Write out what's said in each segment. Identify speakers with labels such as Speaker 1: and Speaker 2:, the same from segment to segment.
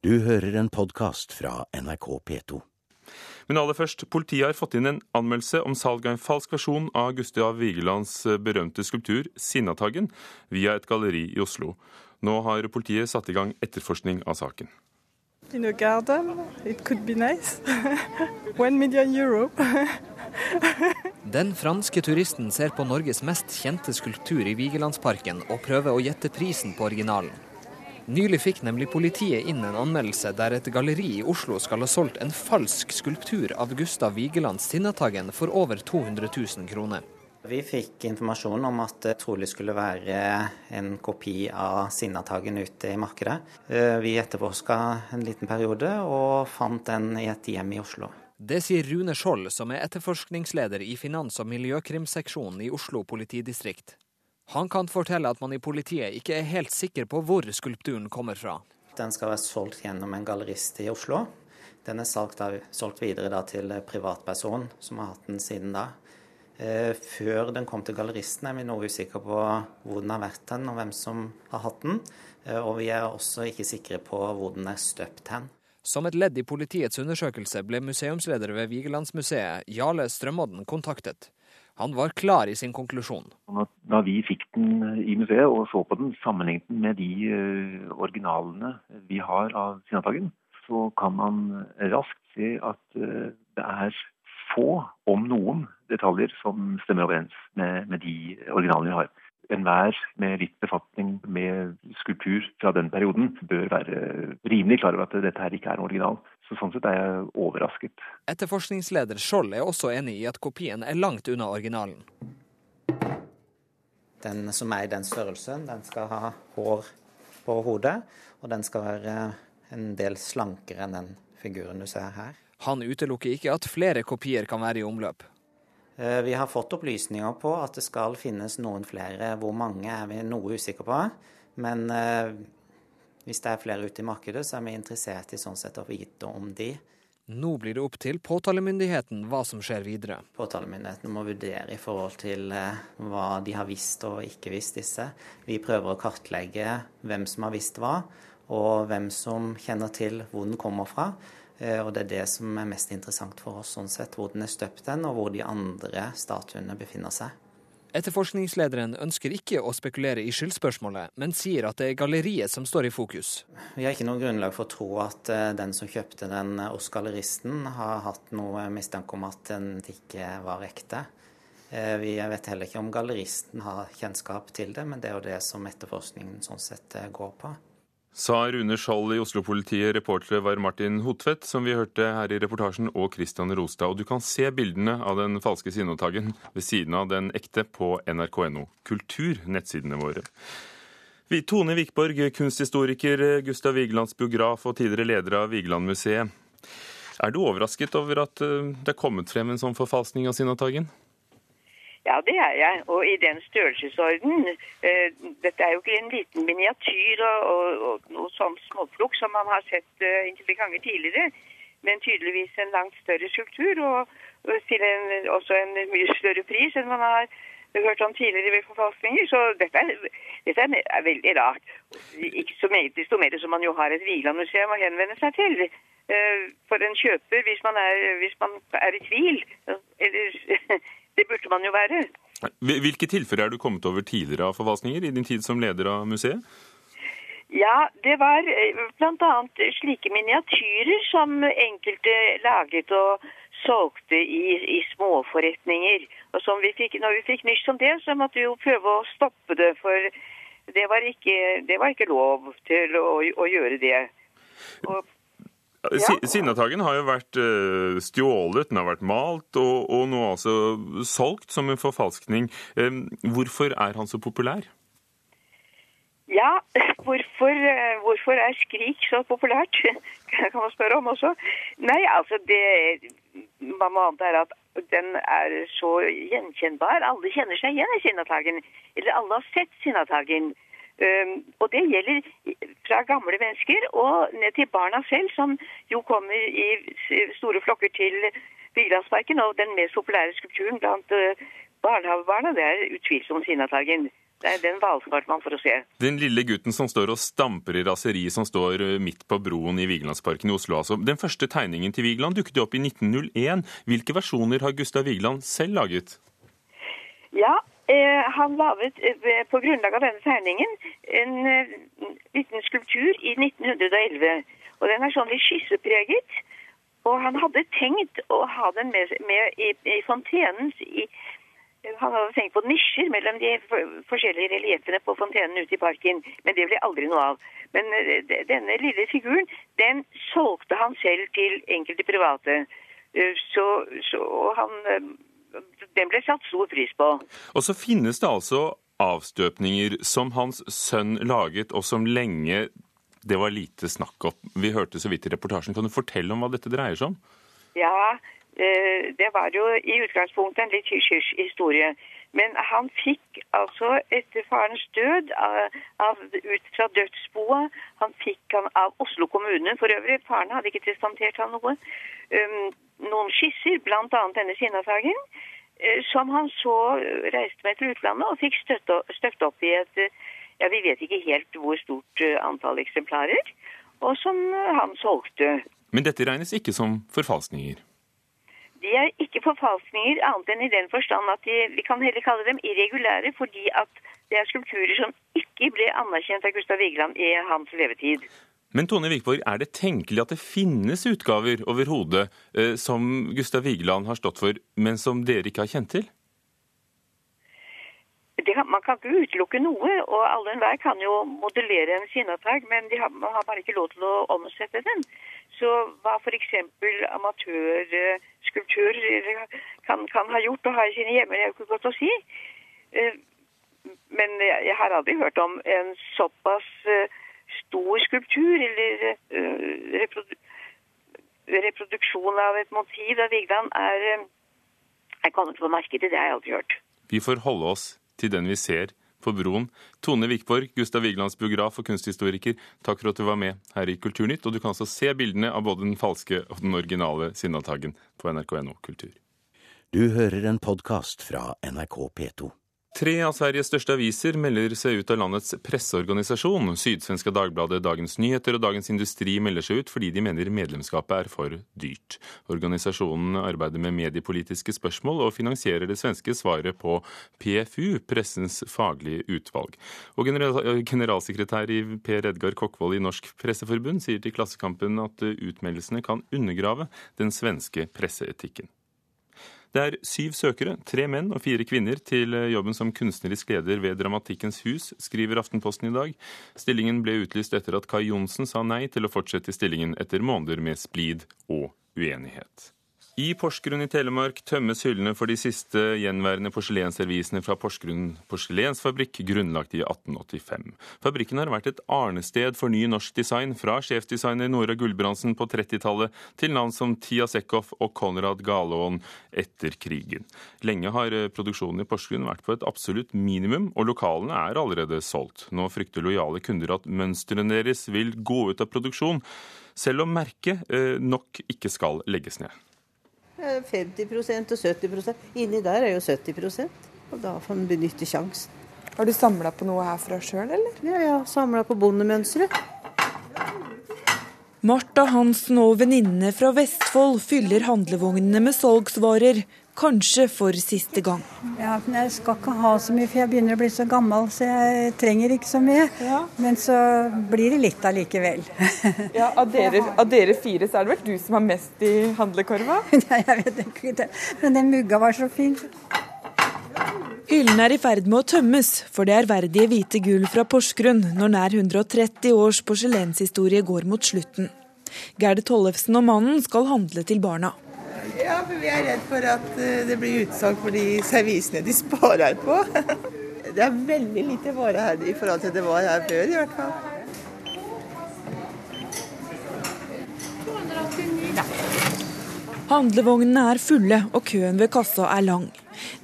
Speaker 1: Du hører en podkast fra NRK P2.
Speaker 2: Men aller først, politiet har fått inn en anmeldelse om salg av en falsk versjon av Gustav Vigelands berømte skulptur Sinnataggen via et galleri i Oslo. Nå har politiet satt i gang etterforskning av saken.
Speaker 3: In a garden, it could be nice. One million euro.
Speaker 4: Den franske turisten ser på Norges mest kjente skulptur i Vigelandsparken og prøver å gjette prisen på originalen. Nylig fikk nemlig politiet inn en anmeldelse der et galleri i Oslo skal ha solgt en falsk skulptur av Gustav Vigelands Sinnataggen for over 200 000 kroner.
Speaker 5: Vi fikk informasjon om at det trolig skulle være en kopi av Sinnataggen ute i markedet. Eh, vi etterforska en liten periode og fant den i et hjem i Oslo.
Speaker 4: Det sier Rune Skjold, som er etterforskningsleder i finans- og miljøkrimseksjonen i Oslo politidistrikt. Han kan fortelle at man i politiet ikke er helt sikker på hvor skulpturen kommer fra.
Speaker 5: Den skal være solgt gjennom en gallerist i Oslo. Den er solgt, solgt videre til privatperson som har hatt den siden da. Eh, før den kom til galleristen er vi noe usikre på hvor den har vært hen og hvem som har hatt den. Eh, og vi er også ikke sikre på hvor den er støpt hen.
Speaker 4: Som et ledd i politiets undersøkelse ble museumsleder ved Vigelandsmuseet, Jarle Strømodden, kontaktet. Han var klar i sin konklusjon.
Speaker 6: Da vi fikk den i museet og så på den, sammenlignet den med de eh, originalene vi har av Sinnataggen, så kan man raskt se at eh, det er få, om noen, detaljer som stemmer overens med, med de originalene vi har enhver med litt befatning med skulptur fra den perioden bør være rimelig klar over at dette her ikke er en original. Så Sånn sett er jeg overrasket.
Speaker 4: Etterforskningsleder Skjold er også enig i at kopien er langt unna originalen.
Speaker 5: Den som er i den størrelsen, den skal ha hår på hodet, og den skal være en del slankere enn den figuren du ser her.
Speaker 4: Han utelukker ikke at flere kopier kan være i omløp.
Speaker 5: Eh, vi har fått opplysninger på at det skal finnes noen flere. Hvor mange er vi noe usikre på. Men eh, hvis det er flere ute i markedet, så er vi interessert i sånn sett å vite om de.
Speaker 4: Nå blir det opp til påtalemyndigheten hva som skjer videre.
Speaker 5: Påtalemyndigheten må vurdere i forhold til eh, hva de har visst og ikke visst disse. Vi prøver å kartlegge hvem som har visst hva, og hvem som kjenner til hvor den kommer fra. Eh, og det er det som er mest interessant for oss, sånn sett, hvor den er støpt hen, og hvor de andre statuene befinner seg.
Speaker 4: Etterforskningslederen ønsker ikke å spekulere i skyldspørsmålet, men sier at det er galleriet som står i fokus.
Speaker 5: Vi har ikke noe grunnlag for å tro at eh, den som kjøpte den hos galleristen, har hatt noe mistanke om at den ikke var ekte. Eh, vi vet heller ikke om galleristen har kjennskap til det, men det er jo det som etterforskningen sånn sett går på.
Speaker 2: Sa Rune Skjold i Oslo-politiet. Reportere var Martin Hotvedt, som vi hørte her i reportasjen, og Christian Rostad. Og du kan se bildene av den falske Sinnataggen ved siden av den ekte på nrk.no kultur, nettsidene våre. Tone Wikborg, kunsthistoriker, Gustav Vigelands biograf og tidligere leder av Vigelandmuseet. Er du overrasket over at eh, det er kommet frem en sånn forfalskning av Sinnataggen?
Speaker 7: Ja, det er jeg. Og i den størrelsesorden. Eh, dette er jo ikke en liten miniatyr og, og, og noe sånn småplukk som man har sett eh, enkelte ganger tidligere, men tydeligvis en langt større skulptur, og, og til en, også en mye større pris enn man har hørt om tidligere ved forfalskninger. Så dette er, dette er veldig rart. Ikke så meget desto mer som man jo har et Vigelandmuseum å henvende seg til eh, for en kjøper hvis man er, hvis man er i tvil. Eller Det burde man jo være.
Speaker 2: Hvilke tilfeller er du kommet over tidligere av forvaltninger i din tid som leder av museet?
Speaker 7: Ja, det var eh, bl.a. slike miniatyrer som enkelte laget og solgte i, i småforretninger. Og som vi fikk, når vi fikk nyss om det, så måtte vi jo prøve å stoppe det. For det var ikke, det var ikke lov til å, å gjøre det. Og
Speaker 2: ja. Sinnataggen har jo vært uh, stjålet, den har vært malt, og, og nå altså solgt som en forfalskning. Hvorfor er han så populær?
Speaker 7: Ja, hvorfor, uh, hvorfor, er Skrik så populært? Det kan man spørre om også. Nei, altså det Man må anta at den er så gjenkjennbar. Alle kjenner seg igjen i Sinnataggen. Eller alle har sett Sinnataggen. Og det gjelder fra gamle mennesker og ned til barna selv, som jo kommer i store flokker til Vigelandsparken. Og den mest populære skulpturen blant barnehagebarna det er utvilsomt Sinnataggen. Det er den man får å se.
Speaker 2: Den lille gutten som står og stamper i raseri som står eh, midt på broen i Vigelandsparken i Oslo. altså. Den første tegningen til Vigeland dukket opp i 1901. Hvilke versjoner har Gustav Vigeland selv laget?
Speaker 7: Ja, han laget eh, på grunnlag av denne tegningen en eh, liten skulptur i 1911. Og den er sånn litt skissepreget. Og han hadde tenkt å ha den med, med i, i fontenens i, han hadde tenkt på nisjer mellom de forskjellige relieffene på fontenen ute i parken, men det ble aldri noe av. Men eh, denne lille figuren, den solgte han selv til enkelte private. Eh, så, så han eh, Den ble satt stor pris på.
Speaker 2: Og så finnes det altså avstøpninger som hans sønn laget, og som lenge det var lite snakk om. Vi hørte så vidt i reportasjen. Kan du fortelle om hva dette dreier seg om?
Speaker 7: Ja, Eh, det var jo i utgangspunktet en litt hysj-hysj historie. Men han fikk altså etter farens død av, av, ut fra dødsboet Han fikk han av Oslo kommune for øvrig. Faren hadde ikke testamentert han noe. Um, noen skisser, bl.a. denne Sinnasagen, uh, som han så reiste med til utlandet og fikk støpt opp i et ja, Vi vet ikke helt hvor stort uh, antall eksemplarer, og som uh, han solgte.
Speaker 2: Men dette regnes ikke som forfalskninger?
Speaker 7: De er ikke forfalskninger annet enn i den forstand at de, vi kan heller kalle dem irregulære, fordi at det er skulpturer som ikke ble anerkjent av Gustav Vigeland i hans levetid.
Speaker 2: Men Tone Vikborg, er det tenkelig at det finnes utgaver overhodet eh, som Gustav Vigeland har stått for, men som dere ikke har kjent til?
Speaker 7: Kan, man kan ikke utelukke noe, og alle enhver kan jo modellere en sinnatag, men de har, man har bare ikke lov til å omsette den. Så hva f.eks. amatørskulptører kan, kan, ha gjort og ha i sine hjemmer, det er jo ikke godt å si. Eh, men jeg har aldri hørt om en såpass eh, stor skulptur eller eh, reproduksjon av et motiv av Vigeland er, er kommet på markedet. Det har jeg aldri hørt.
Speaker 2: Vi får holde oss til den vi ser på broen. Tone Vikborg, Gustav Vigelands biograf og kunsthistoriker, takk for at du var med her i Kulturnytt. Og du kan altså se bildene av både den falske og den originale Sinnataggen på nrk.no kultur.
Speaker 1: Du hører en podkast fra NRK P2.
Speaker 2: Tre av Sveriges største aviser melder seg ut av landets presseorganisasjon. Sydsvenska Dagbladet, Dagens Nyheter og Dagens Industri melder seg ut fordi de mener medlemskapet er for dyrt. Organisasjonen arbeider med mediepolitiske spørsmål og finansierer det svenske svaret på PFU, Pressens faglige utvalg. Og generalsekretær i Per Edgar Kokkvold i Norsk Presseforbund sier til Klassekampen at utmeldelsene kan undergrave den svenske presseetikken. Det er syv søkere, tre menn og fire kvinner, til jobben som kunstnerisk leder ved Dramatikkens hus, skriver Aftenposten i dag. Stillingen ble utlyst etter at Kai Johnsen sa nei til å fortsette stillingen etter måneder med splid og uenighet. I Porsgrunn i Telemark tømmes hyllene for de siste gjenværende porselensservisene fra Porsgrunn porselensfabrikk, grunnlagt i 1885. Fabrikken har vært et arnested for ny norsk design, fra sjefdesigner Nora Gulbrandsen på 30-tallet til navn som Tia Sekhoff og Konrad Galaaen etter krigen. Lenge har eh, produksjonen i Porsgrunn vært på et absolutt minimum, og lokalene er allerede solgt. Nå frykter lojale kunder at mønstrene deres vil gå ut av produksjon, selv om merket eh, nok ikke skal legges ned.
Speaker 8: 50 og 70 Inni der er jo 70 og da får en benytte sjansen.
Speaker 9: Har du samla på noe herfra sjøl, eller?
Speaker 8: Ja, ja. Samla på bondemønsteret.
Speaker 9: Marta Hansen og venninnene fra Vestfold fyller handlevognene med salgsvarer Kanskje for siste gang.
Speaker 10: Ja, men Jeg skal ikke ha så mye, for jeg begynner å bli så gammel, så jeg trenger ikke så mye. Ja. Men så blir det litt allikevel.
Speaker 9: ja, av dere, av dere, fire så er det vel du som har mest i handlekorva?
Speaker 10: Nei, jeg vet ikke det. Men den mugga var så fin.
Speaker 9: Hyllen er i ferd med å tømmes for det ærverdige hvite gull fra Porsgrunn når nær 130 års porselenshistorie går mot slutten. Gerd Tollefsen og mannen skal handle til barna.
Speaker 11: Ja, for vi er redd for at eh, det blir utsalg for de servisene de sparer på. Det er veldig lite vare her i forhold til det var her før, i hvert fall.
Speaker 9: Handlevognene er fulle, og køen ved kassa er lang.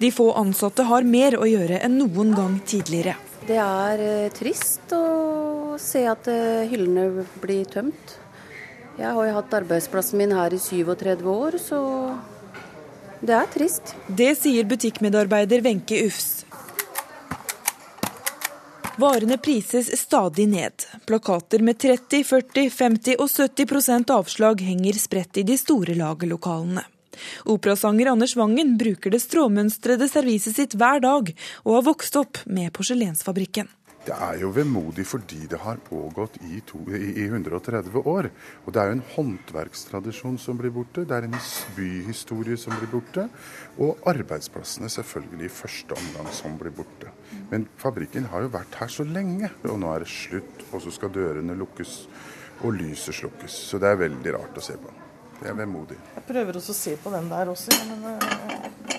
Speaker 9: De få ansatte har mer å gjøre enn noen gang tidligere.
Speaker 12: Det er eh, trist å se at eh, hyllene blir tømt. Jeg har jo hatt arbeidsplassen min her i 37 år, så det er trist.
Speaker 9: Det sier butikkmedarbeider Wenche Ufs. Varene prises stadig ned. Plakater med 30, 40, 50 og 70% avslag henger spredt i de store lagerlokalene. Operasanger Anders Wangen bruker det stråmønstrede serviset sitt hver dag, og har vokst opp med porselensfabrikken.
Speaker 13: Det er jo vemodig fordi det har pågått i, to, i, 130 år. Og det er jo en håndverkstradisjon som blir borte, det er en byhistorie som blir borte. Og arbeidsplassene selvfølgelig i første omgang som blir borte. Men fabrikken har jo vært her så lenge, og nå er det slutt. Og så skal dørene lukkes og lyset slukkes. Så det er veldig rart å se på. Det er vemodig.
Speaker 14: Jeg prøver også å se på den der også, men uh...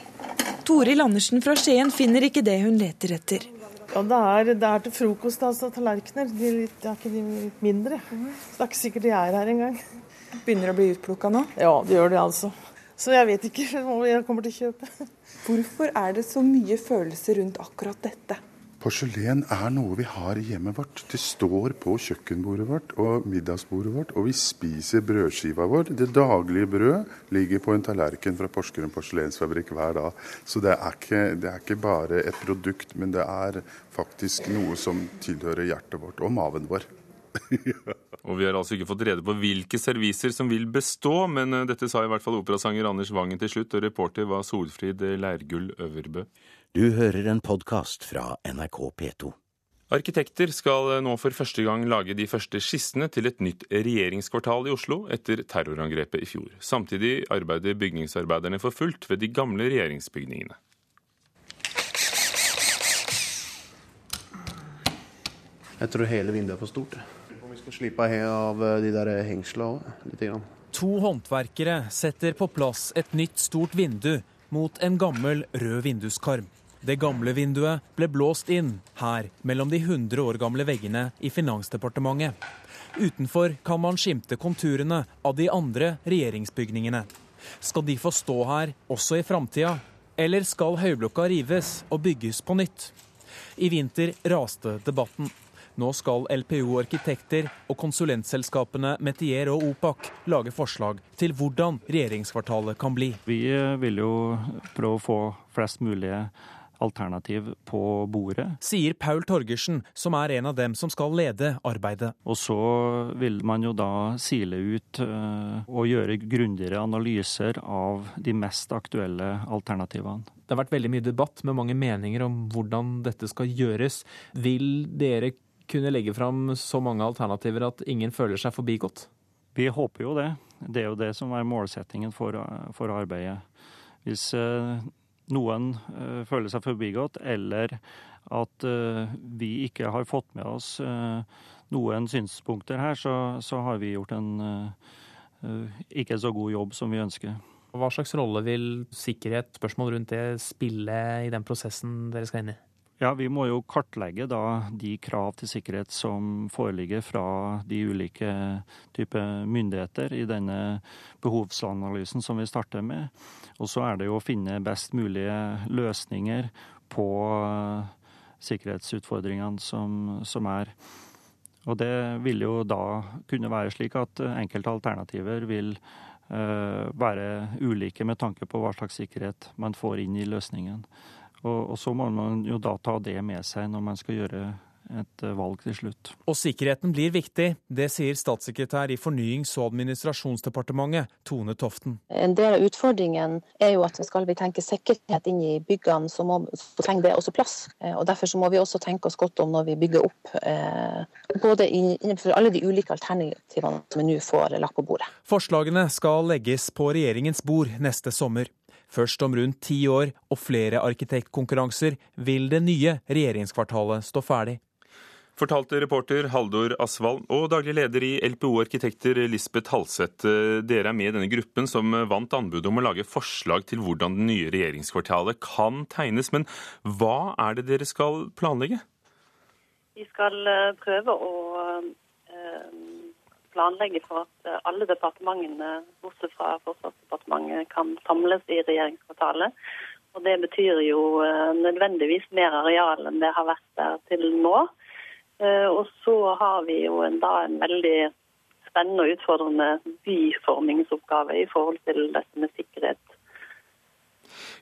Speaker 9: Toril Andersen fra Skien finner ikke det hun leter etter.
Speaker 14: Ja, det er, det er til frokost, altså tallerkener. De, litt, de er ikke de litt mindre. Så det er ikke sikkert de er her engang.
Speaker 9: Begynner å bli utplukka nå?
Speaker 14: Ja, det gjør de altså. Så jeg vet ikke hva jeg kommer til å kjøpe.
Speaker 9: Hvorfor er det så mye følelser rundt akkurat dette?
Speaker 13: Porselen er noe vi har i hjemmet vårt. Det står på kjøkkenbordet vårt og middagsbordet vårt, og vi spiser brødskiva vår. Det daglige brød ligger på en tallerken fra Porsgrunn porselensfabrikk hver dag. Så det er, ikke, det er ikke bare et produkt, men det er faktisk noe som tilhører hjertet vårt og maven vår.
Speaker 2: Og Vi har altså ikke fått rede på hvilke serviser som vil bestå, men eh, dette sa i hvert fall operasanger Anders Wangen til slutt, og reporter var Solfrid Leirgull Øverbø.
Speaker 1: Du hører en podkast fra NRK P2.
Speaker 2: Arkitekter skal nå for første gang lage de første skissene til et nytt regjeringskvartal i Oslo etter terrorangrepet i fjor. Samtidig arbeider bygningsarbeiderne for fullt ved de gamle regjeringsbygningene.
Speaker 15: Jeg tror hele vinduet er for stort. Vi skal slippe av de der hengslene òg,
Speaker 16: To håndverkere setter på plass et nytt stort vindu mot en gammel rød vinduskarm. Det gamle vinduet ble blåst inn her mellom de 100 år gamle veggene i Finansdepartementet. Utenfor kan man skimte konturene av de andre regjeringsbygningene. Skal de få stå her også i framtida, eller skal høyblokka rives og bygges på nytt? I vinter raste debatten. Nå skal LPO Arkitekter og konsulentselskapene Metier og Opak lage forslag til hvordan regjeringskvartalet kan bli.
Speaker 17: Vi vil jo prøve å få flest mulige alternativ på bordet.
Speaker 16: Sier Paul Torgersen, som er en av dem som skal lede arbeidet.
Speaker 17: Og så vil man jo da sile ut uh, og gjøre grundigere analyser av de mest aktuelle alternativene.
Speaker 16: Det har vært veldig mye debatt med mange meninger om hvordan dette skal gjøres. Vil dere kunne legge fram så mange alternativer at ingen føler seg forbigått?
Speaker 17: Vi håper jo det. Det er jo det som er målsettingen for, for arbeidet. Hvis uh, noen uh, føler seg forbigått, eller at uh, vi ikke har fått med oss noen synspunkter her, så, så, har vi gjort en ikke så god jobb som vi ønsker.
Speaker 16: Hva slags rolle vil sikkerhet, spørsmål rundt det, spille i den prosessen dere skal inn i?
Speaker 17: Ja, Vi må jo kartlegge da de krav til sikkerhet som foreligger fra de ulike typer myndigheter i denne behovsanalysen som vi starter med. Og så er det jo å finne best mulige løsninger på sikkerhetsutfordringene som, som er. Og det vil jo da kunne være slik at enkelte alternativer vil uh, være ulike med tanke på hva slags sikkerhet man får inn i løsningen. Og, og, så må man jo da ta det med seg når man skal gjøre et eh, valg til slutt.
Speaker 16: Og sikkerheten blir viktig. Det sier statssekretær i Fornyings- og administrasjonsdepartementet, Tone Toften.
Speaker 18: En del av utfordringen er jo at skal vi tenke sikkerhet inn i byggene, så, må, så trenger det også plass. Eh, og Derfor så må vi også tenke oss godt om når vi bygger opp, eh, både innenfor alle de ulike alternativene som vi nå får lagt på bordet.
Speaker 16: Forslagene skal legges på regjeringens bord neste sommer. Først om rundt ti år og flere arkitektkonkurranser vil det nye regjeringskvartalet stå ferdig.
Speaker 2: Fortalte reporter Haldor Asvald og daglig leder i LPO Arkitekter Lisbeth Halseth. Dere er med i denne gruppen som vant anbudet om å lage forslag til hvordan det nye regjeringskvartalet kan tegnes. Men hva er det dere skal planlegge?
Speaker 19: Vi skal eh, prøve å planlegge for at eh, alle departementene, bortsett fra Forsvarsdepartementet, kan samles i regjeringskvartalet. Og Det betyr jo eh, nødvendigvis mer areal enn det har vært der til nå. Eh, og så har vi jo en, da en veldig spennende og utfordrende byformingsoppgave i forhold til dette med sikkerhet.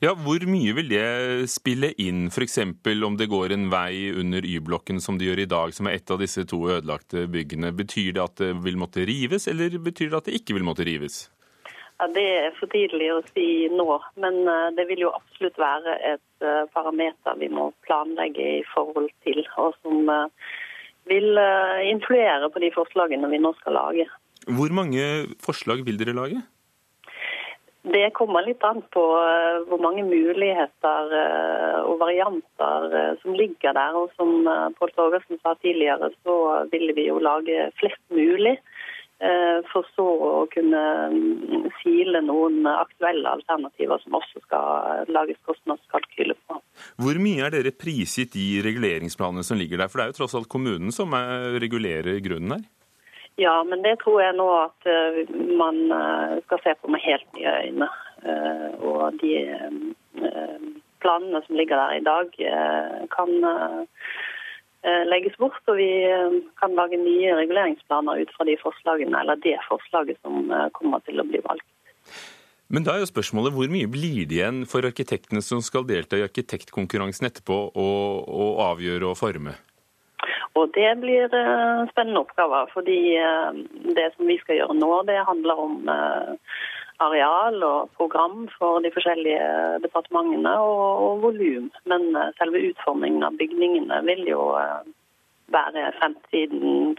Speaker 2: Ja, Hvor mye vil det spille inn, f.eks. om det går en vei under Y-blokken som det gjør i dag, som er et av disse to ødelagte byggene? Betyr det at det vil måtte rives, eller betyr det at det ikke vil måtte rives?
Speaker 19: Ja, Det er for tidlig å si nå, men eh, det vil jo absolutt være et eh, parameter vi må planlegge i forhold til, og som eh, vil influere på de forslagene vi nå skal lage.
Speaker 2: Hvor mange forslag vil dere lage?
Speaker 19: Det kommer litt an på hvor mange muligheter og varianter som ligger der. Og som Pål Torgersen sa tidligere, så ville vi jo lage flest mulig. Eh, for så å kunne mm, sile noen aktuelle alternativer som også skal lages kostnadskalkyler på.
Speaker 2: Hvor mye er dere prisgitt de reguleringsplanene som ligger der? For det er jo tross alt kommunen som regulerer grunnen her?
Speaker 19: Ja, men det tror jeg nå at eh, man eh, skal se på med helt nye øyne. Og de planene som ligger der i dag, kan Eh, legges bort, og vi eh, kan lage nye reguleringsplaner ut fra de forslagene, eller det forslaget som eh, kommer til å bli valgt.
Speaker 2: Men da er jo spørsmålet hvor mye blir det igjen for arkitektene som skal delta i arkitektkonkurransen etterpå, å avgjøre og forme?
Speaker 19: Og Det blir spennende oppgaver. fordi Det som vi skal gjøre nå, det handler om areal og program for de forskjellige departementene og, og volum. Men selve utformingen av bygningene vil jo være fremtiden,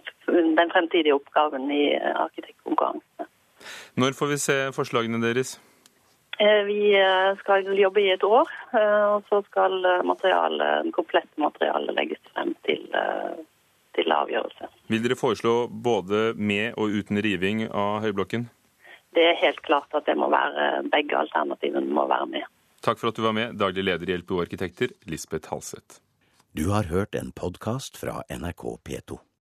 Speaker 19: den fremtidige oppgaven i arkitektkonkurransene.
Speaker 2: Når får vi se forslagene deres?
Speaker 19: Vi skal jobbe i et år, og så skal materialet, komplette materialet legges frem til, til avgjørelse.
Speaker 2: Vil dere foreslå både med og uten riving av Høyblokken?
Speaker 19: det er helt klart at det må være, begge alternativene må være med.
Speaker 2: Takk for at du var med, daglig leder i LPO Arkitekter, Lisbeth Halseth.
Speaker 1: Du har hørt en podkast fra NRK P2.